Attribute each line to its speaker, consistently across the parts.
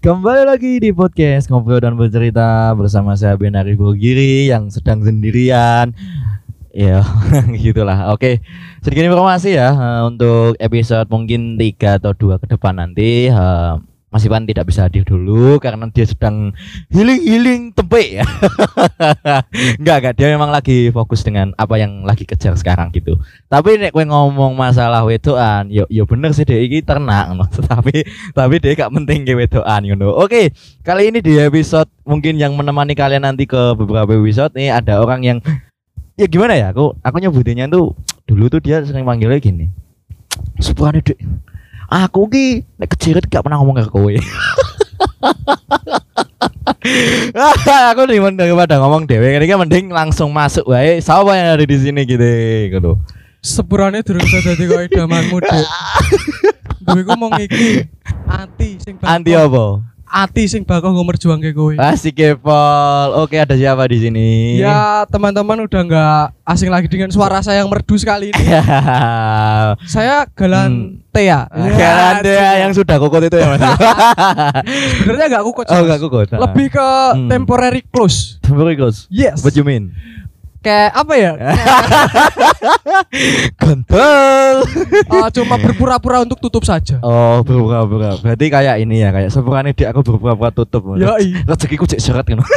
Speaker 1: Kembali lagi di podcast Ngobrol dan Bercerita bersama saya Benari Bogiri yang sedang sendirian. Ya, gitulah. Oke, sedikit informasi ya eh, untuk episode mungkin 3 atau 2 ke depan nanti. eh, Mas Iwan tidak bisa hadir dulu karena dia sedang healing-healing tempe ya. enggak, enggak, dia memang lagi fokus dengan apa yang lagi kejar sekarang gitu. Tapi nek kowe ngomong masalah wedoan, yo yo bener sih dia iki ternak. Tapi tapi dia gak penting ke wedoan ngono. Oke, kali ini di episode mungkin yang menemani kalian nanti ke beberapa episode nih ada orang yang ya gimana ya? Aku aku nyebutinnya tuh dulu tuh dia sering manggilnya gini. Dek. Aku ki nek kecirit gak pernah ngomong ke kowe. aku nih daripada ngomong dewe ini kan mending langsung masuk wae. Siapa yang ada di sini gitu gitu.
Speaker 2: Sepurane durung iso dadi kok idamanmu dek gue ku mau ngiki ati sing
Speaker 1: anti apa
Speaker 2: ati sing bakal gue merjuangke kowe.
Speaker 1: Asik kepol oke ada siapa di sini?
Speaker 2: Ya teman-teman udah nggak asing lagi dengan suara saya yang merdu sekali ini. Saya galan Tea
Speaker 1: Kalian dia yang sudah kokot itu ya mas?
Speaker 2: Sebenarnya nggak kukut
Speaker 1: oh
Speaker 2: Mas.
Speaker 1: enggak kokot
Speaker 2: lebih ke
Speaker 1: Hmm.
Speaker 2: temporary close.
Speaker 1: Very good
Speaker 2: yes.
Speaker 1: What you mean
Speaker 2: kayak apa ya?
Speaker 1: Ganteng
Speaker 2: Eh, cuma berpura-pura untuk tutup saja.
Speaker 1: Oh berpura-pura. Berarti kayak ini ya Kayak sepurane di aku berpura-pura tutup.
Speaker 2: Yoi.
Speaker 1: Rezekiku cek seret kan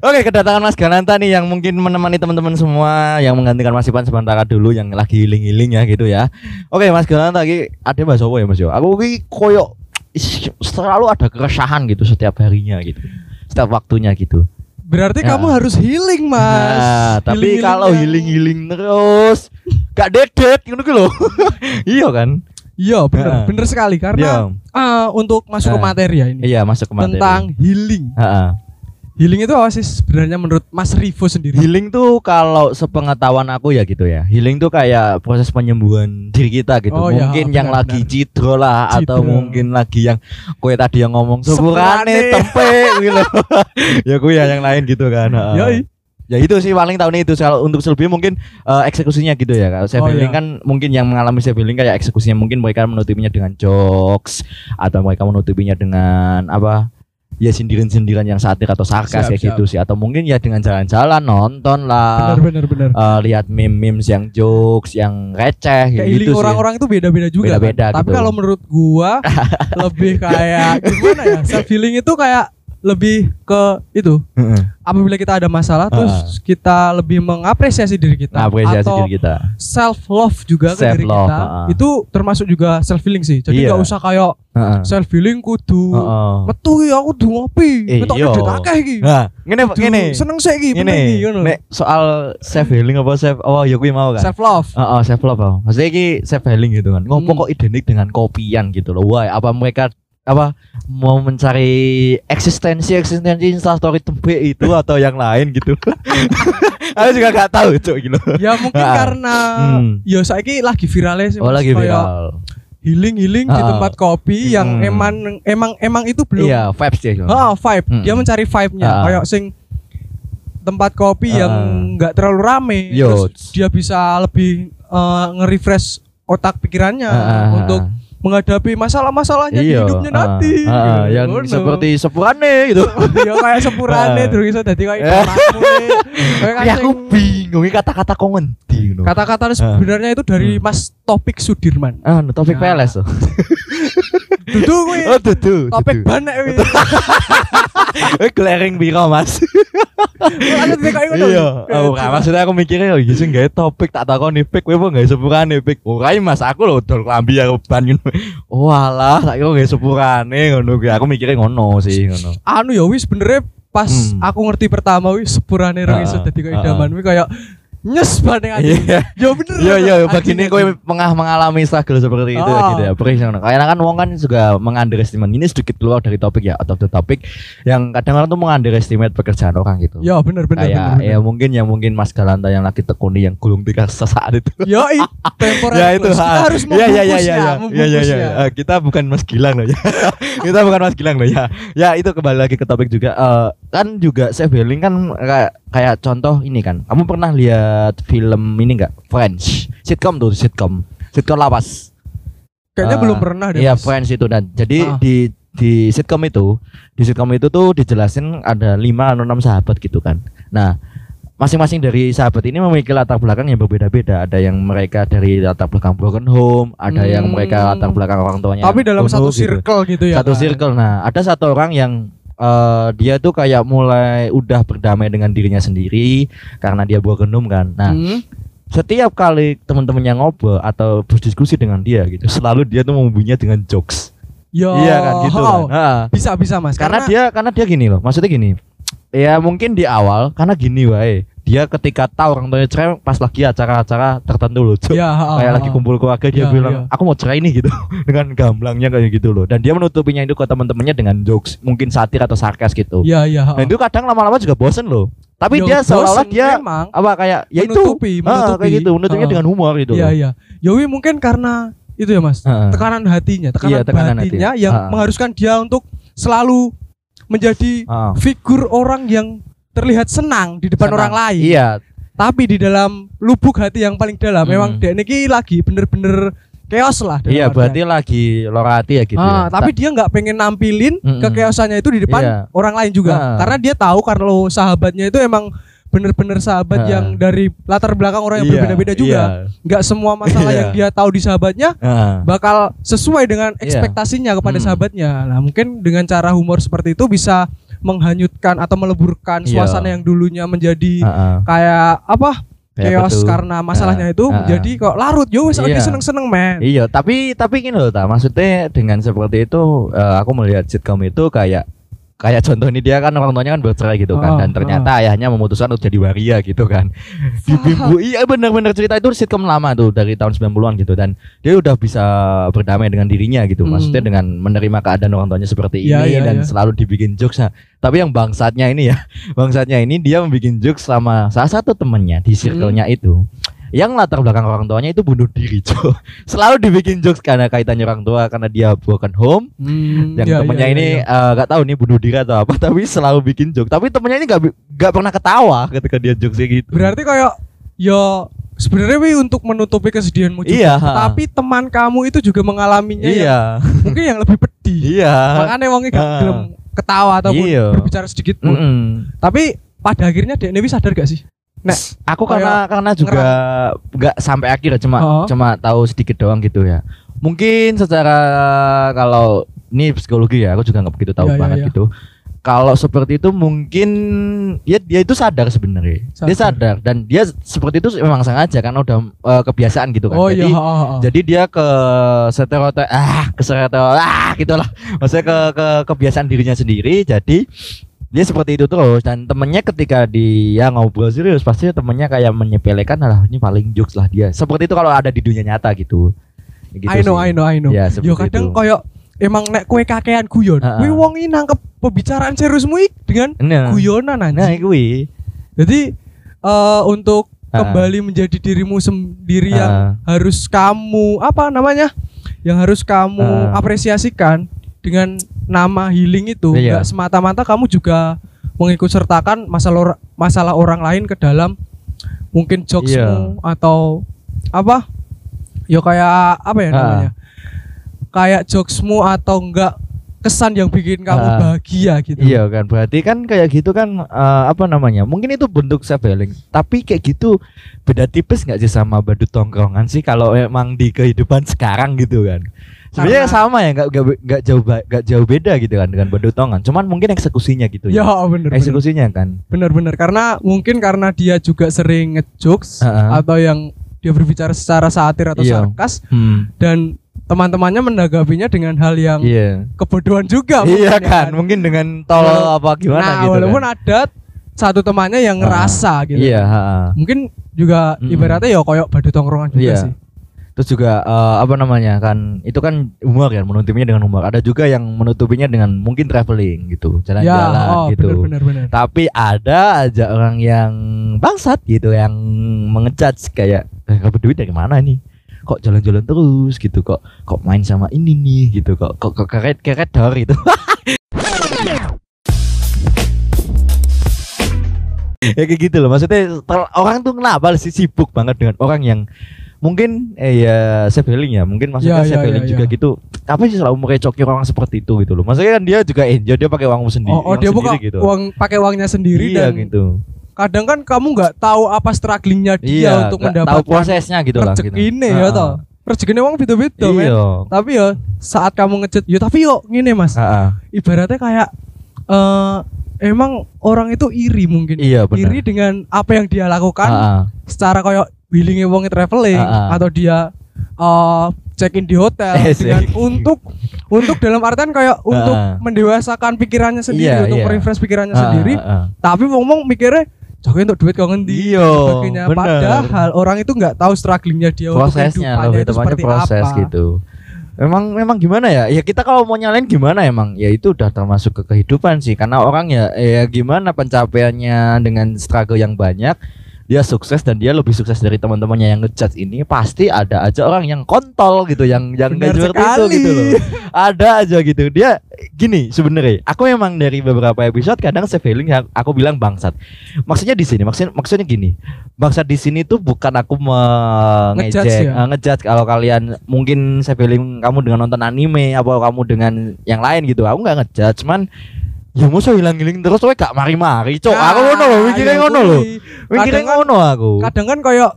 Speaker 1: Oke kedatangan Mas Gananta nih Yang mungkin menemani teman-teman semua Yang menggantikan Mas Ipan sementara dulu Yang lagi healing-healing ya gitu ya. Oke Mas Gananta lagi Ada Mas Owo ya Mas Yo Aku ki koyo Selalu ada keresahan gitu Setiap harinya gitu. Setiap waktunya gitu
Speaker 2: berarti
Speaker 1: Ya.
Speaker 2: kamu harus healing mas
Speaker 1: Nah, tapi
Speaker 2: Healing-healing
Speaker 1: kalau healing-healing terus Gak dedet gitu loh Iya kan
Speaker 2: Iya
Speaker 1: Ya.
Speaker 2: bener bener sekali karena eh, untuk masuk ke
Speaker 1: Ya.
Speaker 2: materi ya ini
Speaker 1: Iya masuk ke materi
Speaker 2: tentang healing.
Speaker 1: Ha-ha.
Speaker 2: Healing itu apa sih sebenarnya menurut Mas Rivo sendiri?
Speaker 1: Healing tuh kalau sepengetahuan aku ya gitu ya. Healing tuh kayak proses penyembuhan diri kita gitu.
Speaker 2: Oh, ya,
Speaker 1: mungkin yang
Speaker 2: benar,
Speaker 1: lagi cidro lah atau
Speaker 2: Cidro.
Speaker 1: mungkin lagi yang kue tadi yang ngomong
Speaker 2: Sepurane.
Speaker 1: tempe gitu. ya kue ya yang lain gitu kan.
Speaker 2: Yoi.
Speaker 1: Ya itu sih paling tahun itu kalau untuk selebihnya mungkin eh, eksekusinya gitu ya. Kalau saya
Speaker 2: Oh,
Speaker 1: healing
Speaker 2: iya.
Speaker 1: kan mungkin yang mengalami saya healing kayak eksekusinya mungkin mereka menutupinya dengan jokes atau mereka menutupinya dengan apa? Ya sindiran-sindiran yang satir atau sarkas
Speaker 2: Siap,
Speaker 1: kayak
Speaker 2: siap.
Speaker 1: gitu sih atau mungkin ya dengan jalan-jalan nonton lah
Speaker 2: Benar benar benar.
Speaker 1: eh, lihat meme-memes yang jokes yang receh
Speaker 2: Kayak
Speaker 1: gitu
Speaker 2: orang-orang itu beda-beda juga.
Speaker 1: Beda-beda
Speaker 2: kan? Tapi
Speaker 1: gitu.
Speaker 2: kalau menurut gua lebih kayak gimana ya? Self healing itu kayak lebih ke itu. Apabila kita ada masalah
Speaker 1: Ah.
Speaker 2: terus kita lebih mengapresiasi diri kita
Speaker 1: Apresiasi
Speaker 2: atau
Speaker 1: diri kita.
Speaker 2: self love juga ke diri
Speaker 1: Self-love,
Speaker 2: kita
Speaker 1: ah.
Speaker 2: itu termasuk juga self healing sih jadi
Speaker 1: Iya.
Speaker 2: nggak usah kayak
Speaker 1: Heeh.
Speaker 2: self healing kudu
Speaker 1: Heeh.
Speaker 2: metu iki aku kudu ngopi
Speaker 1: Eh,
Speaker 2: ketok
Speaker 1: iya.
Speaker 2: duit akeh iki
Speaker 1: Nah, ngene ngene.
Speaker 2: seneng sih iki
Speaker 1: Ngene. Nek soal self healing apa self oh ya kuwi mau kan.
Speaker 2: self love
Speaker 1: Heeh, self love. oh. Maksudnya iki self healing gitu kan. Ngopo
Speaker 2: Hmm.
Speaker 1: kok identik dengan kopian gitu loh. Wah, apa mereka apa mau mencari eksistensi eksistensi instastory tempe itu atau yang lain gitu. Aku juga gak tahu cok gitu.
Speaker 2: ya mungkin
Speaker 1: Ah.
Speaker 2: karena
Speaker 1: Hmm.
Speaker 2: ya saiki lagi viralnya sih
Speaker 1: Oh lagi viral.
Speaker 2: healing healing di
Speaker 1: Ah.
Speaker 2: tempat kopi yang
Speaker 1: Hmm.
Speaker 2: emang emang emang itu belum
Speaker 1: Iya, vibes dia.
Speaker 2: Ah, vibe.
Speaker 1: Hmm.
Speaker 2: Dia mencari vibe-nya.
Speaker 1: Ah.
Speaker 2: Kayak sing tempat kopi
Speaker 1: Ah.
Speaker 2: yang nggak terlalu rame.
Speaker 1: Yo.
Speaker 2: Terus dia bisa lebih eh, nge-refresh otak pikirannya
Speaker 1: Ah.
Speaker 2: untuk menghadapi masalah-masalahnya di
Speaker 1: Iya,
Speaker 2: hidupnya
Speaker 1: ah,
Speaker 2: nanti.
Speaker 1: ah,
Speaker 2: Gitu.
Speaker 1: yang
Speaker 2: Ngono.
Speaker 1: seperti sepurane gitu.
Speaker 2: ya kayak sepurane
Speaker 1: Ah.
Speaker 2: terus iso dadi kayak
Speaker 1: Eh.
Speaker 2: idamanmu. Kayak
Speaker 1: aku bingung kata-kata kok ngendi.
Speaker 2: Kata-kata sebenarnya itu dari
Speaker 1: Hmm.
Speaker 2: Mas Topik Sudirman.
Speaker 1: Ah, topik. PLS tuh.
Speaker 2: Dudu kuwi.
Speaker 1: Oh, tuh
Speaker 2: Topik banek kuwi.
Speaker 1: Eh, glaring biro, Mas.
Speaker 2: Titik kayak ngono.
Speaker 1: Iya, oh, nah, maksudnya aku mikirnya oh, sih gawe topik tak takoni pik kowe apa gawe sepurane pik. Ora Mas, aku lho dol klambi aku ban ngono. Oh alah, tak kira gawe sepurane ngono kuwi. Aku mikirnya ngono sih ngono.
Speaker 2: anu ya wis benernya pas
Speaker 1: Hmm.
Speaker 2: aku ngerti pertama wis sepurane
Speaker 1: Ah,
Speaker 2: rong iso dadi kaya
Speaker 1: ah,
Speaker 2: idaman wis kayak nyes banding aja.
Speaker 1: Iya.
Speaker 2: Ya bener.
Speaker 1: Iya
Speaker 2: anjing,
Speaker 1: begini kowe pengah mengalami struggle seperti itu ya
Speaker 2: Ah.
Speaker 1: gitu ya. Perih ngono. Karena kan wong kan juga mengunderestimate. Ini sedikit keluar dari topik ya, out of the topic yang kadang orang tuh mengunderestimate pekerjaan orang gitu.
Speaker 2: Ya bener bener
Speaker 1: Kayak
Speaker 2: bener.
Speaker 1: ya mungkin ya mungkin Mas Galanta yang lagi tekuni yang gulung tikar sesaat itu.
Speaker 2: Ya i,
Speaker 1: ya itu.
Speaker 2: Kita harus
Speaker 1: ya, ya, ya, ya,
Speaker 2: membungkusnya,
Speaker 1: ya, ya, ya,
Speaker 2: membungkusnya.
Speaker 1: ya. Eh, kita bukan Mas Gilang loh ya kita bukan Mas Gilang loh ya ya itu kembali lagi ke topik juga Eh, kan juga self healing kan kayak kayak contoh ini kan kamu pernah lihat film ini enggak French sitcom tuh sitcom sitcom lapas
Speaker 2: Kayaknya
Speaker 1: eh,
Speaker 2: belum pernah deh.
Speaker 1: Iya
Speaker 2: Mas.
Speaker 1: Friends itu dan jadi
Speaker 2: Ah.
Speaker 1: di di sitcom itu di sitcom itu tuh dijelasin ada lima atau enam sahabat gitu kan. Nah masing-masing dari sahabat ini memiliki latar belakang yang berbeda-beda. Ada yang mereka dari latar belakang broken home, ada yang
Speaker 2: Hmm.
Speaker 1: mereka latar belakang orang tuanya.
Speaker 2: Tapi dalam satu
Speaker 1: gitu.
Speaker 2: circle gitu ya.
Speaker 1: Satu
Speaker 2: kan?
Speaker 1: circle. Nah ada satu orang yang eh, dia tuh kayak mulai udah berdamai dengan dirinya sendiri karena dia broken home kan. Nah
Speaker 2: Hmm.
Speaker 1: setiap kali teman-temannya ngobrol atau berdiskusi dengan dia gitu, selalu dia tuh membunya dengan jokes.
Speaker 2: Yo,
Speaker 1: Iya kan gitu kan. Ha.
Speaker 2: Bisa bisa Mas.
Speaker 1: Karena, dia karena dia gini loh, maksudnya gini. Ya mungkin di awal karena gini wae. Dia ketika tahu orang tuanya cerai pas lagi acara-acara tertentu loh. Cuk.
Speaker 2: ya, ha,
Speaker 1: kayak
Speaker 2: ha,
Speaker 1: lagi kumpul keluarga dia
Speaker 2: Iya,
Speaker 1: bilang
Speaker 2: iya.
Speaker 1: aku mau cerai nih gitu dengan gamblangnya kayak gitu loh dan dia menutupinya itu ke teman-temannya dengan jokes mungkin satir atau sarkas gitu
Speaker 2: Iya iya. ha.
Speaker 1: dan itu kadang lama-lama juga bosen loh tapi
Speaker 2: Yo,
Speaker 1: dia seolah-olah dia
Speaker 2: memang.
Speaker 1: apa kayak ya itu
Speaker 2: Menutupi,
Speaker 1: ah,
Speaker 2: menutupi.
Speaker 1: kayak gitu menutupnya
Speaker 2: Ah.
Speaker 1: dengan humor gitu
Speaker 2: Iya
Speaker 1: loh.
Speaker 2: iya. Yowi mungkin karena itu ya Mas.
Speaker 1: Heeh.
Speaker 2: Tekanan hatinya, tekanan,
Speaker 1: Iya, tekanan
Speaker 2: hatinya
Speaker 1: hati.
Speaker 2: yang
Speaker 1: Ah.
Speaker 2: mengharuskan dia untuk selalu menjadi
Speaker 1: Ah.
Speaker 2: figur orang yang terlihat senang di depan
Speaker 1: Senang.
Speaker 2: orang lain.
Speaker 1: iya
Speaker 2: Tapi di dalam lubuk hati yang paling dalam
Speaker 1: Hmm.
Speaker 2: memang dia ini lagi bener-bener chaos lah.
Speaker 1: iya
Speaker 2: artian.
Speaker 1: berarti lagi lorati ya gitu
Speaker 2: Ah,
Speaker 1: ya.
Speaker 2: tapi dia nggak pengen nampilin
Speaker 1: Mm-mm.
Speaker 2: kekeosannya itu di depan
Speaker 1: Iya.
Speaker 2: orang lain juga,
Speaker 1: Ah.
Speaker 2: karena dia tahu kalau sahabatnya itu emang bener-bener sahabat
Speaker 1: Ah.
Speaker 2: yang dari latar belakang orang yang
Speaker 1: Iya,
Speaker 2: berbeda-beda juga. nggak semua masalah
Speaker 1: Iya.
Speaker 2: yang dia tahu di sahabatnya
Speaker 1: Ah.
Speaker 2: bakal sesuai dengan
Speaker 1: Iya.
Speaker 2: ekspektasinya kepada
Speaker 1: Hmm.
Speaker 2: sahabatnya. Nah, mungkin dengan cara humor seperti itu bisa menghanyutkan atau meleburkan
Speaker 1: Iya.
Speaker 2: suasana yang dulunya menjadi
Speaker 1: Ah, ah.
Speaker 2: kayak apa? Chaos karena masalahnya
Speaker 1: Ah,
Speaker 2: itu
Speaker 1: ah,
Speaker 2: menjadi kok larut. Yo wis lagi
Speaker 1: Iya.
Speaker 2: seneng-seneng, men.
Speaker 1: Iya, tapi tapi gini loh, ta. maksudnya dengan seperti itu eh, aku melihat sitcom itu kayak kayak contoh ini dia kan orang tuanya kan bercerai gitu
Speaker 2: Oh,
Speaker 1: kan dan ternyata ayahnya memutuskan untuk jadi waria gitu kan. Di Bimbo iya benar-benar cerita itu sitcom lama tuh dari tahun 90-an gitu dan dia udah bisa berdamai dengan dirinya gitu.
Speaker 2: Hmm.
Speaker 1: Maksudnya dengan menerima keadaan orang tuanya seperti
Speaker 2: Iya,
Speaker 1: ini
Speaker 2: iya,
Speaker 1: dan
Speaker 2: iya.
Speaker 1: selalu dibikin jokes. Nah, tapi yang bangsatnya ini ya, bangsatnya ini dia membuat jokes sama salah satu temennya di circle-nya
Speaker 2: Hmm.
Speaker 1: itu yang latar belakang orang tuanya itu bunuh diri Cok. selalu dibikin jokes karena kaitannya orang tua karena dia broken home
Speaker 2: Hmm,
Speaker 1: yang
Speaker 2: iya,
Speaker 1: temennya
Speaker 2: iya,
Speaker 1: ini
Speaker 2: iya.
Speaker 1: eh, nggak tahu nih bunuh diri atau apa tapi selalu bikin joke tapi temennya ini nggak bi- nggak pernah ketawa ketika dia jokes kayak gitu
Speaker 2: Berarti kayak yo sebenarnya wi untuk menutupi kesedihanmu juga.
Speaker 1: Iya.
Speaker 2: Tapi teman kamu itu juga mengalaminya yang
Speaker 1: iya
Speaker 2: mungkin yang lebih pedih.
Speaker 1: iya
Speaker 2: Makanya wongnya gak belum ketawa ataupun
Speaker 1: Iya.
Speaker 2: berbicara sedikit pun.
Speaker 1: Mm-mm.
Speaker 2: Tapi pada akhirnya Dek Newi sadar gak sih? Nah,
Speaker 1: aku karena karena juga nggak sampai akhir cuma
Speaker 2: Oh.
Speaker 1: cuma tahu sedikit doang gitu ya. Mungkin secara kalau ini psikologi ya aku juga nggak begitu tahu
Speaker 2: iya,
Speaker 1: banget
Speaker 2: iya.
Speaker 1: gitu. Kalau seperti itu mungkin ya dia itu sadar sebenarnya. Dia
Speaker 2: Sadar.
Speaker 1: dan dia seperti itu memang sengaja karena udah eh, kebiasaan gitu kan.
Speaker 2: Oh
Speaker 1: jadi
Speaker 2: iya,
Speaker 1: jadi dia ke stereotip ah ke stereotip ah gitulah. Maksudnya ke ke kebiasaan dirinya sendiri. Jadi dia seperti itu terus dan temennya ketika dia ngobrol serius pasti temennya kayak menyepelekan lah ini paling jokes lah dia seperti itu kalau ada di dunia nyata gitu Gitu
Speaker 2: I know, I
Speaker 1: sih.
Speaker 2: know, I know.
Speaker 1: Ya, seperti
Speaker 2: Yo kadang
Speaker 1: itu.
Speaker 2: koyo emang nek kue kakean guyon.
Speaker 1: Ha, ha.
Speaker 2: Kuwi wong ini nangkep pembicaraan seriusmu iki dengan
Speaker 1: nah,
Speaker 2: guyonan
Speaker 1: nah
Speaker 2: anjing.
Speaker 1: kuwi
Speaker 2: Jadi eh untuk
Speaker 1: Ha.
Speaker 2: kembali menjadi dirimu sendiri yang
Speaker 1: Ha.
Speaker 2: harus kamu apa namanya? Yang harus kamu
Speaker 1: Ha.
Speaker 2: apresiasikan dengan nama healing itu
Speaker 1: Iya.
Speaker 2: nggak semata-mata kamu juga mengikut sertakan masalah or- masalah orang lain ke dalam mungkin jokesmu
Speaker 1: Iya.
Speaker 2: atau apa? Ya kayak apa ya
Speaker 1: Ha.
Speaker 2: namanya? Kayak jokesmu atau enggak kesan yang bikin kamu
Speaker 1: Ha.
Speaker 2: bahagia gitu.
Speaker 1: Iya kan, berarti kan kayak gitu kan eh, apa namanya? Mungkin itu bentuk self healing. Tapi kayak gitu beda tipis nggak sih sama badut tongkrongan sih kalau emang di kehidupan sekarang gitu kan? Sebenarnya
Speaker 2: Karena-
Speaker 1: sama ya, nggak nggak jauh nggak jauh beda gitu kan dengan badut tongkrongan. Cuman mungkin eksekusinya gitu
Speaker 2: Ya
Speaker 1: ya.
Speaker 2: bener, bener.
Speaker 1: Eksekusinya kan.
Speaker 2: Bener-bener karena mungkin karena dia juga sering ngejokes
Speaker 1: Heeh.
Speaker 2: atau yang dia berbicara secara satir atau
Speaker 1: Iya.
Speaker 2: sarkas
Speaker 1: Hmm.
Speaker 2: dan teman-temannya menanggapinya dengan hal yang
Speaker 1: Iya.
Speaker 2: kebodohan juga
Speaker 1: Iya
Speaker 2: ya
Speaker 1: kan, mungkin dengan tol
Speaker 2: Walau-
Speaker 1: apa gimana
Speaker 2: nah,
Speaker 1: gitu
Speaker 2: walaupun
Speaker 1: kan.
Speaker 2: ada satu temannya yang ngerasa gitu
Speaker 1: Iya, ha-ha.
Speaker 2: mungkin juga
Speaker 1: Mm-mm.
Speaker 2: ibaratnya ya koyok badu tongkrongan juga
Speaker 1: Iya.
Speaker 2: sih
Speaker 1: Terus juga eh, apa namanya kan itu kan humor kan menutupinya dengan humor. Ada juga yang menutupinya dengan mungkin traveling gitu,
Speaker 2: ya
Speaker 1: jalan-jalan
Speaker 2: oh
Speaker 1: gitu.
Speaker 2: bener bener bener
Speaker 1: Tapi ada aja orang yang bangsat gitu yang mengejudge kayak eh, duit dari mana nih? Kok jalan-jalan terus gitu kok kok main sama ini nih gitu kok kok, kok keret keret dor itu. ya kayak gitu loh maksudnya orang tuh kenapa sih sibuk banget dengan orang yang mungkin eh ya Sebeling ya mungkin maksudnya
Speaker 2: Ya, ya,
Speaker 1: Sebeling
Speaker 2: ya,
Speaker 1: juga
Speaker 2: ya.
Speaker 1: gitu apa sih selalu merecokir orang seperti itu gitu loh maksudnya kan dia juga enjoy dia pakai uangmu sendiri
Speaker 2: Oh, oh
Speaker 1: uang
Speaker 2: dia buka
Speaker 1: sendiri gitu
Speaker 2: uang pakai uangnya sendiri
Speaker 1: iya
Speaker 2: dan
Speaker 1: gitu
Speaker 2: kadang kan kamu nggak tahu apa strugglingnya dia
Speaker 1: iya
Speaker 2: untuk
Speaker 1: tahu
Speaker 2: mendapatkan
Speaker 1: prosesnya gitu lah gitu.
Speaker 2: rezeki ini ya toh. Rezekine wong beda-beda men.
Speaker 1: iya
Speaker 2: Tapi ya saat kamu ngechat, ya tapi yo ngene Mas.
Speaker 1: Ah, ah.
Speaker 2: Ibaratnya kayak eh emang orang itu iri mungkin.
Speaker 1: iya
Speaker 2: Iri dengan apa yang dia lakukan
Speaker 1: Ah, ah.
Speaker 2: secara kayak willingnya wong traveling
Speaker 1: Ah, ah.
Speaker 2: atau dia eh check in di hotel
Speaker 1: Eh,
Speaker 2: dengan
Speaker 1: sih.
Speaker 2: untuk untuk dalam artian kayak untuk
Speaker 1: Ah.
Speaker 2: mendewasakan pikirannya sendiri
Speaker 1: Iya,
Speaker 2: untuk
Speaker 1: iya.
Speaker 2: merefresh pikirannya
Speaker 1: Ah,
Speaker 2: sendiri
Speaker 1: ah, ah.
Speaker 2: tapi ngomong mikirnya Jokowi untuk duit kau ngendi
Speaker 1: Iya,
Speaker 2: dan sebagainya
Speaker 1: bener.
Speaker 2: padahal orang itu nggak tahu strugglingnya dia untuk
Speaker 1: prosesnya lebih
Speaker 2: itu seperti
Speaker 1: proses
Speaker 2: apa
Speaker 1: gitu Memang memang gimana ya? Ya kita kalau mau nyalain gimana emang? Ya itu udah termasuk ke kehidupan sih. Karena orang ya ya gimana pencapaiannya dengan struggle yang banyak, dia sukses dan dia lebih sukses dari teman-temannya yang ngejudge ini pasti ada aja orang yang kontol gitu yang yang
Speaker 2: Benar
Speaker 1: nggak seperti itu gitu loh. Ada aja gitu. Dia gini sebenarnya. Aku memang dari beberapa episode kadang saya feeling ya, aku bilang bangsat. Maksudnya di sini maksudnya maksudnya gini. Bangsat di sini tuh bukan aku
Speaker 2: Ngejudge
Speaker 1: mengejek,
Speaker 2: ya?
Speaker 1: eh, ngejudge kalau kalian mungkin saya feeling kamu dengan nonton anime apa kamu dengan yang lain gitu. Aku nggak ngejudge, cuman ya musuh hilang-hilang terus kowe gak mari-mari, cok. aku ngono lho, mikirnya
Speaker 2: iya
Speaker 1: ngono lho.
Speaker 2: kuwi.
Speaker 1: Mikirnya
Speaker 2: kan-
Speaker 1: ngono aku.
Speaker 2: kadang kan kayak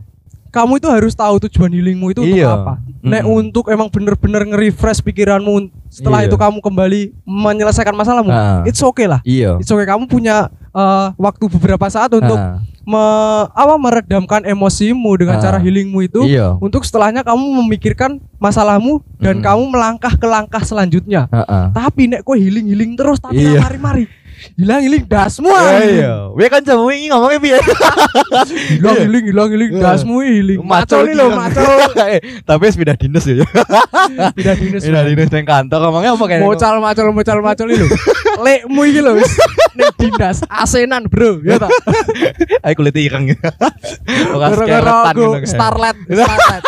Speaker 2: kamu itu harus tahu tujuan healingmu itu untuk
Speaker 1: Iya.
Speaker 2: apa. Nek
Speaker 1: Mm-mm.
Speaker 2: untuk emang bener-bener nge-refresh pikiranmu setelah
Speaker 1: Iya.
Speaker 2: itu kamu kembali menyelesaikan masalahmu,
Speaker 1: Ah.
Speaker 2: it's okay lah.
Speaker 1: Iya.
Speaker 2: It's okay kamu punya eh, waktu beberapa saat untuk
Speaker 1: Ah,
Speaker 2: me- apa meredamkan emosimu dengan
Speaker 1: Ah.
Speaker 2: cara healingmu itu
Speaker 1: Iya.
Speaker 2: untuk setelahnya kamu memikirkan masalahmu dan
Speaker 1: Mm.
Speaker 2: kamu melangkah ke langkah selanjutnya.
Speaker 1: Heeh.
Speaker 2: Tapi nek kok healing healing terus tapi
Speaker 1: Iya.
Speaker 2: mari-mari hilang healing dasmu
Speaker 1: Iya,
Speaker 2: anjing.
Speaker 1: iya. Dia kan jamu ini ngomongnya piye?
Speaker 2: hilang healing hilang healing
Speaker 1: Iya.
Speaker 2: dasmu
Speaker 1: Macul
Speaker 2: macul nih lo
Speaker 1: Eh, Tapi pindah dinas ya.
Speaker 2: tidak dinas
Speaker 1: Pindah dinas nang kantor ngomongnya apa kayak
Speaker 2: mocal macul mocal macul itu lekmu iki lho wis ning dinas asenan bro ya ta
Speaker 1: Ayo kulit ireng. Orang
Speaker 2: gara-gara
Speaker 1: gitu
Speaker 2: starlet starlet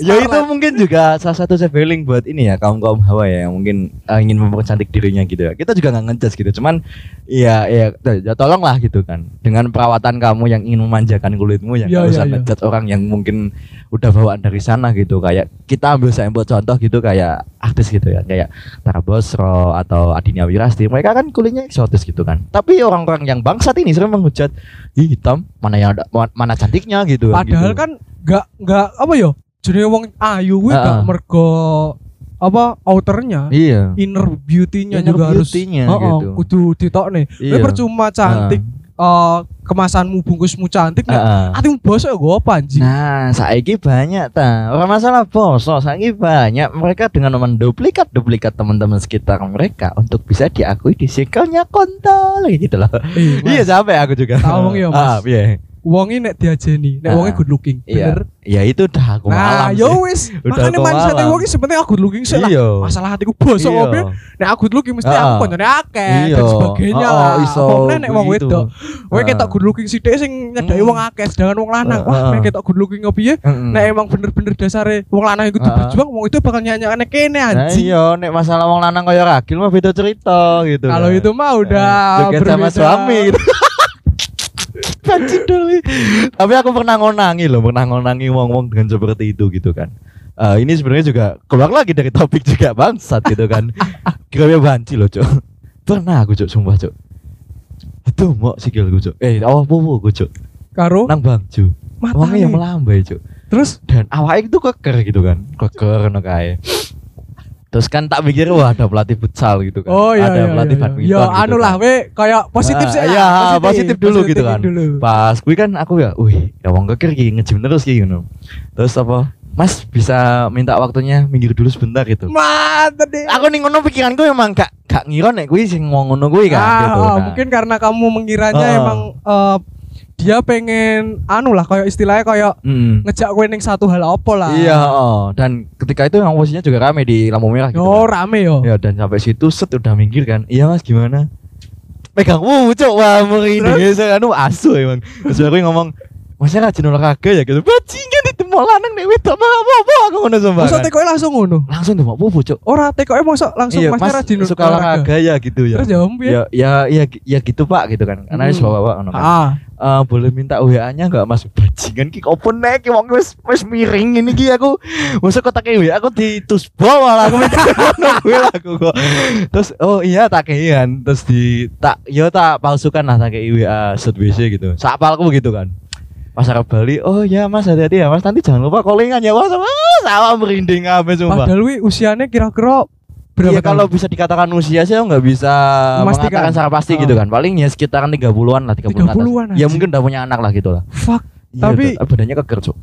Speaker 1: ya itu mungkin juga salah satu feeling buat ini ya kaum kaum hawa ya yang mungkin eh, ingin mempercantik dirinya gitu ya kita juga nggak ngejudge gitu cuman ya ya, ya tolonglah gitu kan dengan perawatan kamu yang ingin memanjakan kulitmu yang
Speaker 2: Ya,
Speaker 1: nggak usah
Speaker 2: ya, ya.
Speaker 1: orang yang mungkin udah bawaan dari sana gitu kayak kita ambil sampel contoh gitu kayak artis gitu ya kayak Tara Basro atau Adinia Wirasti mereka kan kulitnya eksotis gitu kan tapi orang-orang yang bangsat ini sering menghujat "Ih, hitam mana yang ada mana cantiknya gitu
Speaker 2: padahal
Speaker 1: gitu.
Speaker 2: kan nggak nggak apa yo jenenge wong ayu kuwi gak
Speaker 1: Heeh.
Speaker 2: mergo apa outernya
Speaker 1: iya
Speaker 2: inner beauty-nya
Speaker 1: Inner
Speaker 2: juga harus
Speaker 1: beauty-nya
Speaker 2: Heeh,
Speaker 1: gitu.
Speaker 2: kudu ditokne
Speaker 1: Iya.
Speaker 2: Kowe percuma cantik eh, kemasanmu bungkusmu cantik nek
Speaker 1: Heeh.
Speaker 2: atimu bosok ya gue apa anjing
Speaker 1: Nah, saiki banyak ta. Orang masalah boso, saiki banyak mereka dengan menduplikat duplikat teman-teman sekitar mereka untuk bisa diakui di circle-nya kontol gitu loh.
Speaker 2: Mas,
Speaker 1: Iya, sampai aku juga.
Speaker 2: Tahu ya, Mas.
Speaker 1: Ah, iya.
Speaker 2: Wongi nek diajeni nek
Speaker 1: Ah.
Speaker 2: wongi good looking
Speaker 1: Iya.
Speaker 2: bener
Speaker 1: Ya itu udah aku
Speaker 2: nah
Speaker 1: malam.
Speaker 2: yo
Speaker 1: sih.
Speaker 2: wis
Speaker 1: aku
Speaker 2: mindset
Speaker 1: malam.
Speaker 2: wongi sebenarnya aku good looking sih lah
Speaker 1: Iya.
Speaker 2: masalah hatiku bosok opo nek aku good looking mesti
Speaker 1: Ah.
Speaker 2: aku koncone akeh dan sebagainya
Speaker 1: Oh,
Speaker 2: lah
Speaker 1: iso
Speaker 2: Pokoknya nek wong wedok kowe
Speaker 1: Ah.
Speaker 2: ketok good looking sithik sing nyedaki wong akeh sedangkan wong lanang
Speaker 1: Ah,
Speaker 2: wah
Speaker 1: ah.
Speaker 2: nek ketok good looking opo piye
Speaker 1: Mm-mm.
Speaker 2: nek emang bener-bener dasare wong lanang iku
Speaker 1: Ah.
Speaker 2: berjuang wong itu bakal nyanyi kene
Speaker 1: Nah,
Speaker 2: anjing
Speaker 1: iya, nek masalah wong lanang kaya ragil mah beda cerita gitu.
Speaker 2: kalau itu mah udah
Speaker 1: Joget sama
Speaker 2: berbeda.
Speaker 1: suami gitu. Banci dulu. Tapi aku pernah ngonangi loh, pernah ngonangi wong-wong dengan seperti itu gitu kan. Eh, ini sebenarnya juga keluar lagi dari topik juga bangsat gitu kan. Kira banci loh, Cok. Pernah aku, Cok, sumpah, Cok. Itu mau sikil gue, Cok. Eh, awak popo gue, Cok.
Speaker 2: karo
Speaker 1: Nang Bangju. Wongnya yang
Speaker 2: matanya
Speaker 1: melambai, Cok.
Speaker 2: terus
Speaker 1: Dan awake itu keker gitu kan. Keker ngono kae. Terus kan tak mikir wah ada pelatih futsal gitu kan.
Speaker 2: Oh iya
Speaker 1: ada
Speaker 2: iya,
Speaker 1: pelatih
Speaker 2: iya,
Speaker 1: badminton.
Speaker 2: iya. Ya
Speaker 1: gitu
Speaker 2: anu
Speaker 1: kan.
Speaker 2: lah we kayak positif
Speaker 1: Ah,
Speaker 2: sih
Speaker 1: iya, positif dulu gitu kan.
Speaker 2: dulu.
Speaker 1: Pas gue kan aku ya, wih, ya wong keker iki nge-gym terus iki ngono. Terus apa? Mas bisa minta waktunya minggir dulu sebentar gitu.
Speaker 2: Mantap deh.
Speaker 1: Aku nih ngono pikiranku emang gak gak ngira nek kuwi sing ngomong ngono kuwi kan
Speaker 2: Ah,
Speaker 1: gitu.
Speaker 2: ah,
Speaker 1: Nah.
Speaker 2: mungkin karena kamu mengiranya
Speaker 1: Ah.
Speaker 2: emang eh, dia pengen anu lah kayak istilahnya kayak
Speaker 1: Mm.
Speaker 2: ngejak kowe ning satu hal apa lah.
Speaker 1: Iya, oh. dan ketika itu yang posisinya juga rame di lampu merah gitu.
Speaker 2: Oh,
Speaker 1: kan.
Speaker 2: rame yo.
Speaker 1: Ya dan sampai situ set udah minggir kan. Iya Mas gimana? Pegang wuh cok wah mau ini anu asu emang. Terus aku ngomong masnya rajin olahraga ya gitu. Bajingan di tempat lanang nek wedok mah apa-apa aku ngono sumpah
Speaker 2: Masa
Speaker 1: kan.
Speaker 2: tekoke langsung ngono.
Speaker 1: langsung tuh mau pupu cuk?
Speaker 2: Ora tekoke mosok langsung
Speaker 1: iya mas
Speaker 2: rajin
Speaker 1: suka olahraga ya gitu ya.
Speaker 2: Terus jawab
Speaker 1: ya ya ya ya gitu pak gitu kan. Karena
Speaker 2: Hmm.
Speaker 1: bawa ngono kan.
Speaker 2: Ah,
Speaker 1: Eh, boleh minta WA-nya enggak Mas? Bajingan ki opo nek ki wong wis wis miring ini ki aku. Masa kotak WA aku ditusbo malah aku mikir ngono kuwi lah aku kok. Terus oh iya tak keian terus di tak yo tak palsukan lah tak kei WA set WC gitu. Sapalku gitu kan pas arep Bali oh ya Mas hati-hati ya Mas nanti jangan lupa callingan ya Mas Ah, sama merinding apa sumpah
Speaker 2: padahal wi usianya kira-kira berapa
Speaker 1: Iya kalau bisa dikatakan usia sih nggak bisa
Speaker 2: Memastikan.
Speaker 1: mengatakan secara pasti
Speaker 2: Oh.
Speaker 1: gitu kan. Paling ya sekitaran 30-an lah, 30 an
Speaker 2: 30-an
Speaker 1: Ya
Speaker 2: aja.
Speaker 1: mungkin udah punya anak lah gitu lah.
Speaker 2: Fuck.
Speaker 1: Iya,
Speaker 2: Tapi-
Speaker 1: tuh, badannya keker, Cuk.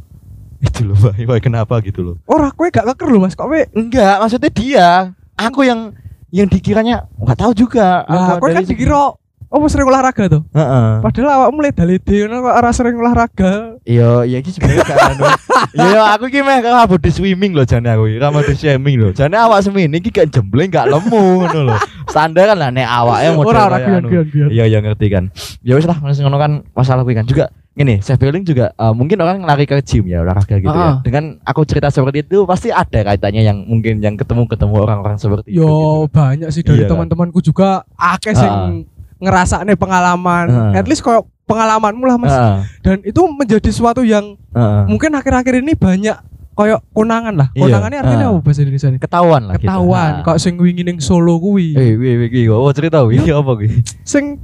Speaker 1: Itu loh, Pak. Wah, kenapa gitu loh.
Speaker 2: Ora kowe gak keker lho Mas, kok kowe
Speaker 1: Enggak, maksudnya dia. Aku yang yang dikiranya nggak tahu juga.
Speaker 2: Lah,
Speaker 1: Aku
Speaker 2: kowe kan dikira Oh sering olahraga tuh.
Speaker 1: Heeh.
Speaker 2: Padahal awakmu mulai dalede ngono kok ora sering olahraga.
Speaker 1: Iya, iya iki sebenarnya anu. Iya, aku iki meh kalau body swimming loh jane aku. iki. Ra body swimming loh. Jane awak semini iki gak jembleng gak lemu ngono loh. Standar kan lah nek awake model
Speaker 2: Ora ora
Speaker 1: anu. Iya, ya ngerti kan. Ya wis lah, ngono kan masalah kuwi kan juga Gini, self healing juga eh, mungkin orang lari ke gym ya olahraga gitu
Speaker 2: Ah.
Speaker 1: ya. Dengan aku cerita seperti itu pasti ada kaitannya yang mungkin yang ketemu ketemu orang-orang seperti itu.
Speaker 2: Yo
Speaker 1: gitu.
Speaker 2: banyak sih dari
Speaker 1: Iya kan?
Speaker 2: teman-temanku juga akeh sing ngerasakne pengalaman.
Speaker 1: Ah.
Speaker 2: At least koyo pengalamanmu lah Mas.
Speaker 1: Heeh,
Speaker 2: Dan itu menjadi sesuatu yang
Speaker 1: heeh.
Speaker 2: mungkin akhir-akhir ini banyak koyo konangan lah.
Speaker 1: Iya.
Speaker 2: Konangannya artinya
Speaker 1: Ah.
Speaker 2: apa bahasa Indonesia nih?
Speaker 1: Ketahuan lah gitu.
Speaker 2: Ketahuan. Kok sing wingi ning Solo kuwi.
Speaker 1: Eh, wih, wih, oh cerita wih, apa kuwi?
Speaker 2: Sing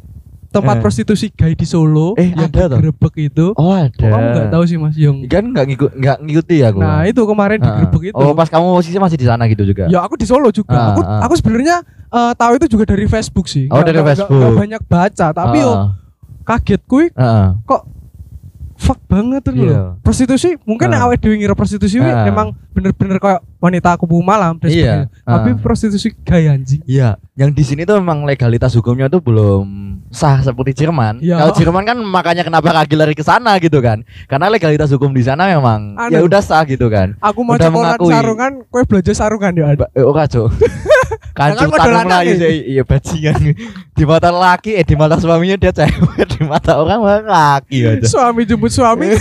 Speaker 2: tempat
Speaker 1: Eh.
Speaker 2: prostitusi gay di Solo
Speaker 1: Eh,
Speaker 2: yang
Speaker 1: ada toh?
Speaker 2: digerebek itu.
Speaker 1: Oh, ada.
Speaker 2: Kamu nggak tahu sih Mas Yung?
Speaker 1: Kan nggak ngikut nggak ngikuti ya aku.
Speaker 2: Nah, itu kemarin
Speaker 1: Heeh.
Speaker 2: digerebek itu.
Speaker 1: Oh, pas kamu posisi masih di sana gitu juga.
Speaker 2: Ya aku di Solo juga.
Speaker 1: Ah,
Speaker 2: aku
Speaker 1: ah.
Speaker 2: aku sebenarnya eh, tahu itu juga dari Facebook sih.
Speaker 1: Oh,
Speaker 2: Nggak-
Speaker 1: dari
Speaker 2: nggak-
Speaker 1: Facebook.
Speaker 2: nggak banyak baca, tapi yo
Speaker 1: Heeh.
Speaker 2: kaget kuy kok fuck banget tuh
Speaker 1: Iya.
Speaker 2: loh. Prostitusi mungkin
Speaker 1: Ah.
Speaker 2: awake dhewe ngira prostitusi
Speaker 1: Ah.
Speaker 2: memang bener-bener kayak wanita kubu malam dan
Speaker 1: Iya.
Speaker 2: Tapi
Speaker 1: Ah.
Speaker 2: prostitusi gay anjing.
Speaker 1: Iya, yang di sini tuh memang legalitas hukumnya tuh belum sah seperti Jerman.
Speaker 2: Iya.
Speaker 1: Kalau Jerman kan makanya kenapa kaki lari ke sana gitu kan? Karena legalitas hukum di sana memang
Speaker 2: Anu.
Speaker 1: ya udah sah gitu kan.
Speaker 2: Aku mau
Speaker 1: Udah mengakui.
Speaker 2: sarungan, kue belajar sarungan ya.
Speaker 1: Ba- eh, ora, Cuk. Kancur tanam
Speaker 2: anak,
Speaker 1: sih, iya bajingan. Di mata laki, eh di mata suaminya dia cewek, di mata orang laki aja.
Speaker 2: Suami jemput suami.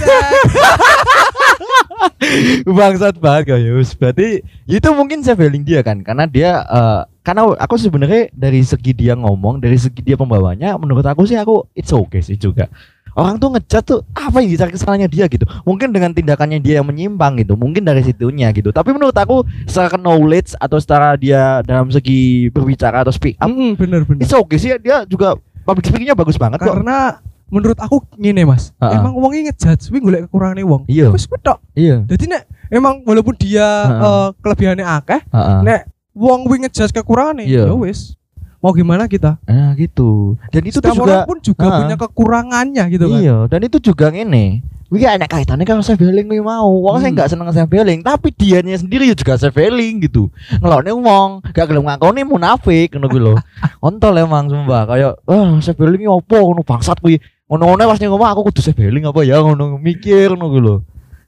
Speaker 1: Bangsat banget Yus. Berarti itu mungkin saya feeling dia kan, karena dia eh, karena aku sebenarnya dari segi dia ngomong, dari segi dia pembawanya, menurut aku sih aku it's okay sih juga. Orang tuh ngejat tuh apa yang dicari kesalahannya dia gitu. Mungkin dengan tindakannya dia yang menyimpang gitu, mungkin dari situnya gitu. Tapi menurut aku secara knowledge atau secara dia dalam segi berbicara atau speak up,
Speaker 2: Mm, bener bener.
Speaker 1: it's okay sih dia juga public speakingnya bagus banget kok.
Speaker 2: Karena menurut aku ngene Mas,
Speaker 1: Ah, ah.
Speaker 2: emang wongnya ngejudge, wih golek kekurangane wong.
Speaker 1: Iya.
Speaker 2: Tok.
Speaker 1: Iya.
Speaker 2: Jadi nek emang walaupun dia
Speaker 1: Heeh.
Speaker 2: eh, kelebihannya akeh,
Speaker 1: Heeh.
Speaker 2: nek wong wing ngejudge kekurangane,
Speaker 1: Iya.
Speaker 2: ya wis. Mau gimana kita?
Speaker 1: Nah gitu. Dan itu tuh
Speaker 2: Setiap
Speaker 1: juga
Speaker 2: orang pun juga
Speaker 1: Ah.
Speaker 2: punya kekurangannya gitu kan.
Speaker 1: Iya, dan itu juga ngene. Wih enak kaitannya kalau saya feeling wih mau. Wong saya
Speaker 2: Hmm.
Speaker 1: nggak seneng saya feeling, tapi dianya sendiri ya juga saya feeling gitu. Ngelokne wong, gak gelem ngakoni munafik ngono kuwi lho. Ontol emang sumpah kayak ah saya feeling opo ngono bangsat kuwi. Ngono-ngono pas ngomong aku kudu saya feeling apa ya ngono mikir ngono lho.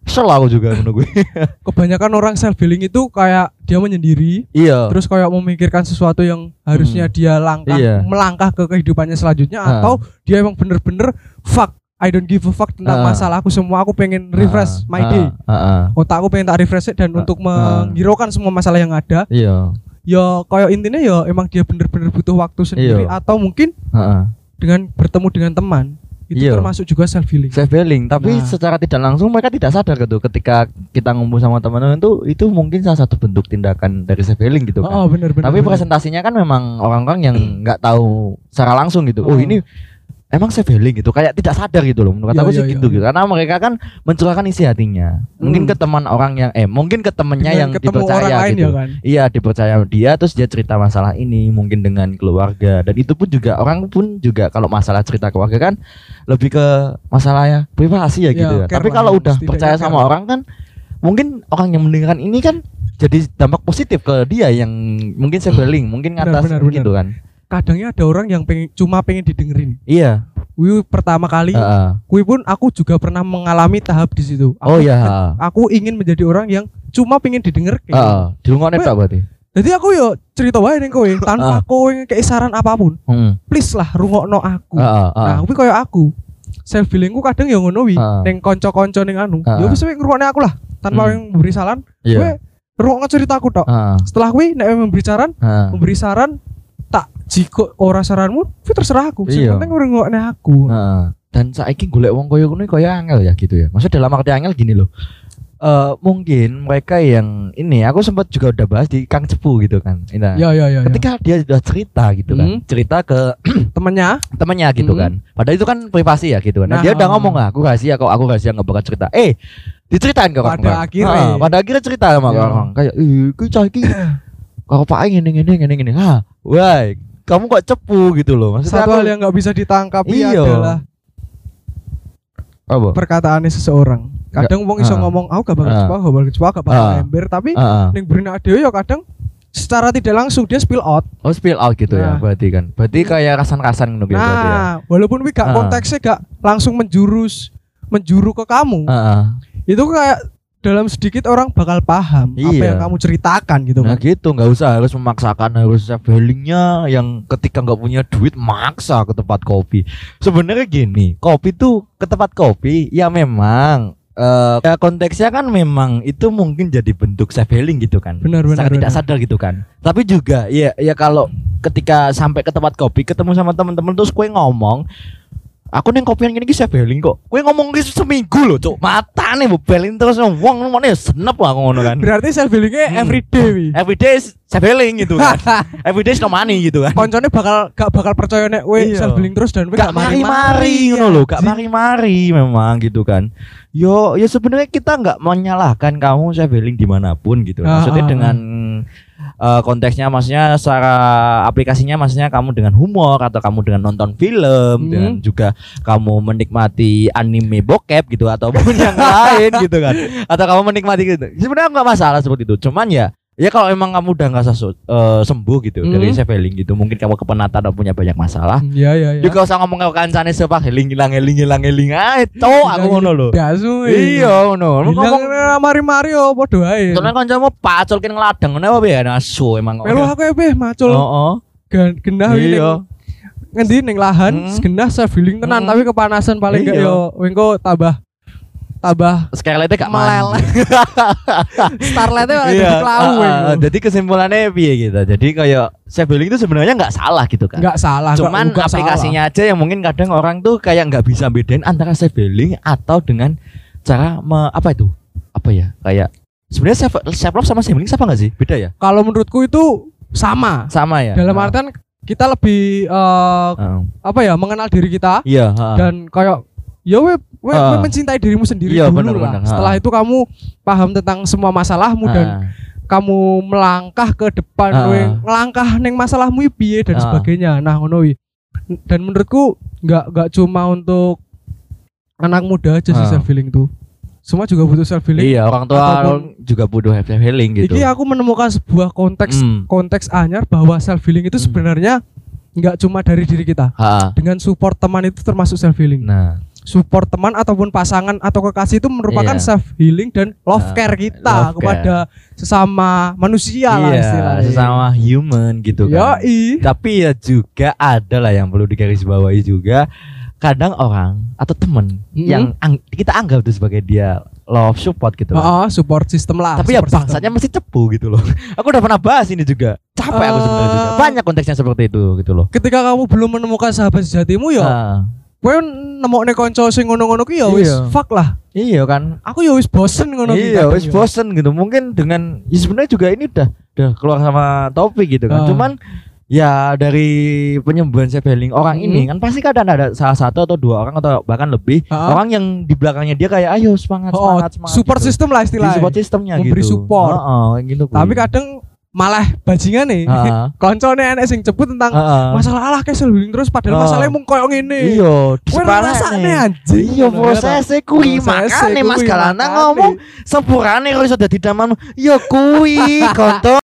Speaker 1: Kesel aku juga ngono kuwi.
Speaker 2: Kebanyakan orang self healing itu kayak dia menyendiri,
Speaker 1: Iya.
Speaker 2: terus kayak memikirkan sesuatu yang harusnya
Speaker 1: Hmm.
Speaker 2: dia langkah
Speaker 1: Iya.
Speaker 2: melangkah ke kehidupannya selanjutnya
Speaker 1: Ah.
Speaker 2: atau dia emang bener-bener fuck I don't give a fuck tentang
Speaker 1: Ah.
Speaker 2: masalahku semua aku pengen refresh my day
Speaker 1: Heeh.
Speaker 2: otakku pengen tak refresh dan
Speaker 1: Ah.
Speaker 2: untuk menghiraukan semua masalah yang ada
Speaker 1: Iya.
Speaker 2: ya kayak intinya ya emang dia bener-bener butuh waktu sendiri
Speaker 1: Iya.
Speaker 2: atau mungkin
Speaker 1: Heeh.
Speaker 2: dengan bertemu dengan teman itu
Speaker 1: Iya.
Speaker 2: termasuk juga self healing
Speaker 1: Saya feeling, tapi
Speaker 2: Nah.
Speaker 1: secara tidak langsung mereka tidak sadar gitu ketika kita ngumpul sama teman-teman itu itu mungkin salah satu bentuk tindakan dari self healing gitu kan.
Speaker 2: oh bener bener
Speaker 1: tapi
Speaker 2: bener.
Speaker 1: presentasinya kan memang orang-orang yang nggak tahu secara langsung gitu. Oh,
Speaker 2: Oh.
Speaker 1: ini emang self healing gitu, kayak tidak sadar gitu loh. Menurut
Speaker 2: Iya,
Speaker 1: aku sih
Speaker 2: iya,
Speaker 1: gitu,
Speaker 2: iya.
Speaker 1: gitu. Karena mereka kan mencurahkan isi hatinya. Mungkin
Speaker 2: Hmm.
Speaker 1: ke teman orang yang eh mungkin ke temennya
Speaker 2: Dengan
Speaker 1: yang dipercaya gitu.
Speaker 2: ya kan
Speaker 1: Iya dipercaya dia terus dia cerita masalah ini mungkin dengan keluarga dan itu pun juga orang pun juga kalau masalah cerita keluarga kan lebih ke masalah ya privasi ya
Speaker 2: Ya,
Speaker 1: gitu ya.
Speaker 2: care
Speaker 1: Tapi kalau udah
Speaker 2: setidaknya
Speaker 1: percaya
Speaker 2: care
Speaker 1: sama
Speaker 2: lah.
Speaker 1: orang kan mungkin orang yang mendengarkan ini kan jadi dampak positif ke dia yang mungkin sebeling mungkin
Speaker 2: Benar,
Speaker 1: ngatas
Speaker 2: benar,
Speaker 1: gitu kan.
Speaker 2: Kadangnya ada orang yang pengen cuma pengen didengerin
Speaker 1: Iya.
Speaker 2: Wih pertama kali
Speaker 1: heeh.
Speaker 2: Kui pun aku juga pernah mengalami tahap di situ. Aku,
Speaker 1: Oh iya.
Speaker 2: Aku ingin menjadi orang yang cuma pengen didengar.
Speaker 1: Heeh. Dirungokne
Speaker 2: Kowe-
Speaker 1: tok berarti.
Speaker 2: Jadi aku yo cerita wae ning kowe tanpa
Speaker 1: Ah.
Speaker 2: kowe kayak saran apa pun.
Speaker 1: Heeh.
Speaker 2: Please lah rungokno aku.
Speaker 1: Heeh, heeh.
Speaker 2: Nah, kuwi koyo aku. self healingku kadang ya ngono wi
Speaker 1: Heeh.
Speaker 2: ning kanca-kanca ning anu ya
Speaker 1: Heeh.
Speaker 2: wis ngrungokne aku lah tanpa
Speaker 1: Hmm.
Speaker 2: yang memberi saran
Speaker 1: Iya.
Speaker 2: kowe ngrungokno ceritaku tok
Speaker 1: Heeh.
Speaker 2: setelah kuwi nek memberi saran
Speaker 1: Heeh.
Speaker 2: memberi saran tak jiko ora saranmu kuwi terserah aku sing
Speaker 1: Iya.
Speaker 2: penting ngrungokne aku
Speaker 1: Heeh. Dan saiki golek wong koyo ngono koyo angel ya gitu ya. Maksudnya dalam arti angel gini loh. Eh mungkin mereka yang ini aku sempat juga udah bahas di Kang Cepu gitu kan. Nah,
Speaker 2: ya ya ya, ya.
Speaker 1: ketika dia sudah cerita gitu kan,
Speaker 2: Hmm.
Speaker 1: cerita ke
Speaker 2: temennya
Speaker 1: temennya gitu
Speaker 2: Hmm.
Speaker 1: kan. Padahal itu kan privasi ya gitu kan. Nah,
Speaker 2: Nah,
Speaker 1: dia udah
Speaker 2: oh.
Speaker 1: ngomong lah, aku rahasia kok, aku rahasia nggak bakal cerita. Eh, diceritain ke
Speaker 2: Pada
Speaker 1: orang.
Speaker 2: akhirnya.
Speaker 1: pada akhirnya cerita sama
Speaker 2: Ya.
Speaker 1: orang. Kayak, "Ih, iki cah kalau Pak ini ini ini ini. Ah, wah, kamu kok cepu gitu loh. Maksudnya
Speaker 2: satu
Speaker 1: aku,
Speaker 2: hal yang nggak bisa ditangkapi
Speaker 1: Iya.
Speaker 2: adalah
Speaker 1: apa?
Speaker 2: perkataannya seseorang kadang wong iso ngomong aku gak bakal cepat gak bakal cepat gak bakal ember tapi ning benak dhewe ya kadang secara tidak langsung dia spill out
Speaker 1: Oh spill out gitu ya
Speaker 2: Nah.
Speaker 1: berarti kan. Berarti kayak rasan-rasan gitu berarti ya.
Speaker 2: nah walaupun wi gak konteksnya gak langsung menjurus menjuru ke kamu
Speaker 1: Heeh.
Speaker 2: itu kayak dalam sedikit orang bakal paham apa
Speaker 1: Iya.
Speaker 2: yang kamu ceritakan gitu
Speaker 1: Nah
Speaker 2: kan
Speaker 1: gitu nggak usah harus memaksakan harus self healingnya yang ketika nggak punya duit maksa ke tempat kopi. Sebenarnya gini, kopi tuh ke tempat kopi ya memang eh ya konteksnya kan memang itu mungkin jadi bentuk self healing gitu kan.
Speaker 2: Benar, benar,
Speaker 1: Sangat tidak
Speaker 2: benar.
Speaker 1: sadar gitu kan. Tapi juga ya ya kalau ketika sampai ke tempat kopi ketemu sama teman-teman terus kue ngomong Aku neng kopian gini self healing kok. Kue ngomong gitu seminggu loh, cok. Mata nih bebelin terus wong mana ya senep aku ngono kan.
Speaker 2: berarti self healingnya
Speaker 1: Hmm.
Speaker 2: everyday wi
Speaker 1: Everyday self healing gitu kan. Everyday no money gitu kan.
Speaker 2: koncone bakal gak bakal percaya nek we
Speaker 1: Iya.
Speaker 2: self healing terus dan we
Speaker 1: Gak mari-mari ngono loh, gak mari-mari memang gitu kan. Yo, ya sebenarnya kita nggak menyalahkan kamu self healing di mana pun gitu.
Speaker 2: Ah,
Speaker 1: Maksudnya
Speaker 2: ah,
Speaker 1: dengan eh, konteksnya maksudnya secara aplikasinya maksudnya kamu dengan humor atau kamu dengan nonton film
Speaker 2: Hmm.
Speaker 1: dan juga kamu menikmati anime bokep gitu ataupun yang lain gitu kan. Atau kamu menikmati gitu. Sebenarnya nggak masalah seperti itu. Cuman ya Ya kalau emang kamu udah nggak sesu- eh, sembuh gitu
Speaker 2: Hmm.
Speaker 1: dari self healing gitu, mungkin kamu kepenatan atau punya banyak masalah,
Speaker 2: Iya iya iya.
Speaker 1: juga usah ngomong ke kancane sepak healing hilang healing hilang healing ae cowok aku ngono lho
Speaker 2: Dasu.
Speaker 1: iya ngono ngomong
Speaker 2: mari-mari yo padha ae.
Speaker 1: soalnya kancamu paculkin ngeladeng ngene apa ya nasu emang
Speaker 2: Melu aku ya beh macul
Speaker 1: oh
Speaker 2: gen- genah ini
Speaker 1: iya
Speaker 2: ngendi ning lahan
Speaker 1: Hmm.
Speaker 2: genah self healing tenan
Speaker 1: Hmm.
Speaker 2: tapi kepanasan paling gak
Speaker 1: Iya.
Speaker 2: yo engko tambah tambah
Speaker 1: Scarlett gak
Speaker 2: meleleh.
Speaker 1: mandi.
Speaker 2: Starlightnya malah
Speaker 1: iya ah, ah, jadi kesimpulannya piye gitu. Jadi kayak self healing itu sebenarnya nggak salah gitu kan
Speaker 2: Enggak salah nggak-
Speaker 1: cuman
Speaker 2: nggak
Speaker 1: aplikasinya aja yang mungkin kadang orang tuh kayak nggak bisa bedain antara self healing atau dengan cara me- apa itu? Apa ya? Kayak sebenarnya self self love sama self healing sama nggak sih? Beda ya?
Speaker 2: Salah. kalau menurutku itu sama.
Speaker 1: Sama ya?
Speaker 2: Dalam
Speaker 1: Ah,
Speaker 2: artian kita lebih eh,
Speaker 1: ah.
Speaker 2: apa ya mengenal diri kita
Speaker 1: iya ah.
Speaker 2: dan kayak ya we, we,
Speaker 1: Ah.
Speaker 2: we mencintai dirimu sendiri
Speaker 1: Iya,
Speaker 2: dulu
Speaker 1: benar,
Speaker 2: lah
Speaker 1: benar.
Speaker 2: setelah
Speaker 1: Ah.
Speaker 2: itu kamu paham tentang semua masalahmu dan
Speaker 1: Ah.
Speaker 2: kamu melangkah ke depan
Speaker 1: Ah.
Speaker 2: we ngelangkah neng masalahmu piye dan
Speaker 1: Ah.
Speaker 2: sebagainya nah ngono dan menurutku nggak nggak cuma untuk anak muda aja sih
Speaker 1: Ah.
Speaker 2: self healing tuh semua juga butuh self healing
Speaker 1: Iya, orang tua
Speaker 2: Ataupun-
Speaker 1: juga butuh self healing gitu.
Speaker 2: Iki aku menemukan sebuah konteks
Speaker 1: Hmm.
Speaker 2: konteks anyar bahwa self healing itu
Speaker 1: Hmm.
Speaker 2: sebenarnya nggak cuma dari diri kita
Speaker 1: Ha.
Speaker 2: dengan support teman itu termasuk self healing
Speaker 1: Nah,
Speaker 2: support teman ataupun pasangan atau kekasih itu merupakan
Speaker 1: Iya.
Speaker 2: self healing dan love
Speaker 1: Nah,
Speaker 2: care kita
Speaker 1: love
Speaker 2: kepada sesama manusia lah
Speaker 1: iya,
Speaker 2: istilahnya.
Speaker 1: sesama human gitu kan.
Speaker 2: Yoi.
Speaker 1: Tapi ya juga ada lah yang perlu digarisbawahi juga. Kadang orang atau temen
Speaker 2: Mm-mm.
Speaker 1: yang ang- kita anggap itu sebagai dia love support gitu lah.
Speaker 2: Oh, support system lah.
Speaker 1: Tapi ya
Speaker 2: system.
Speaker 1: bangsatnya mesti cepu gitu loh. Aku udah pernah bahas ini juga. Capek aku sebenarnya juga.
Speaker 2: Eh.
Speaker 1: Banyak konteksnya seperti itu gitu loh.
Speaker 2: ketika kamu belum menemukan sahabat sejatimu ya,
Speaker 1: Ah,
Speaker 2: kowe nemokne kanca sing ngono-ngono ki ya wis
Speaker 1: Iya.
Speaker 2: fuck lah.
Speaker 1: iya kan.
Speaker 2: Aku ya wis bosen ngono.
Speaker 1: Iya, wis bosen gitu. Mungkin dengan ya sebenarnya juga ini udah udah keluar sama topik gitu kan.
Speaker 2: Ah.
Speaker 1: Cuman ya dari penyembuhan self healing orang
Speaker 2: Hmm.
Speaker 1: ini kan pasti kadang ada salah satu atau dua orang atau bahkan lebih
Speaker 2: Ah.
Speaker 1: orang yang di belakangnya dia kayak ayo semangat
Speaker 2: Oh,
Speaker 1: semangat semangat.
Speaker 2: support
Speaker 1: gitu.
Speaker 2: system lah
Speaker 1: Di
Speaker 2: istilahnya.
Speaker 1: support sistemnya
Speaker 2: Memberi
Speaker 1: gitu.
Speaker 2: support.
Speaker 1: Heeh, kayak gitu.
Speaker 2: Tapi kadang malah bajingan nih.
Speaker 1: Heeh.
Speaker 2: Koncone enek sing jebut tentang
Speaker 1: Heeh.
Speaker 2: masalah alah healing terus padahal
Speaker 1: Ah.
Speaker 2: masalahnya mung koyo ngene.
Speaker 1: Iya,
Speaker 2: rasane anjing.
Speaker 1: Iya prosesnya kuwi makane Mas Galana ngomong sepurane kok iso dadi damanmu. Ya kuwi konto.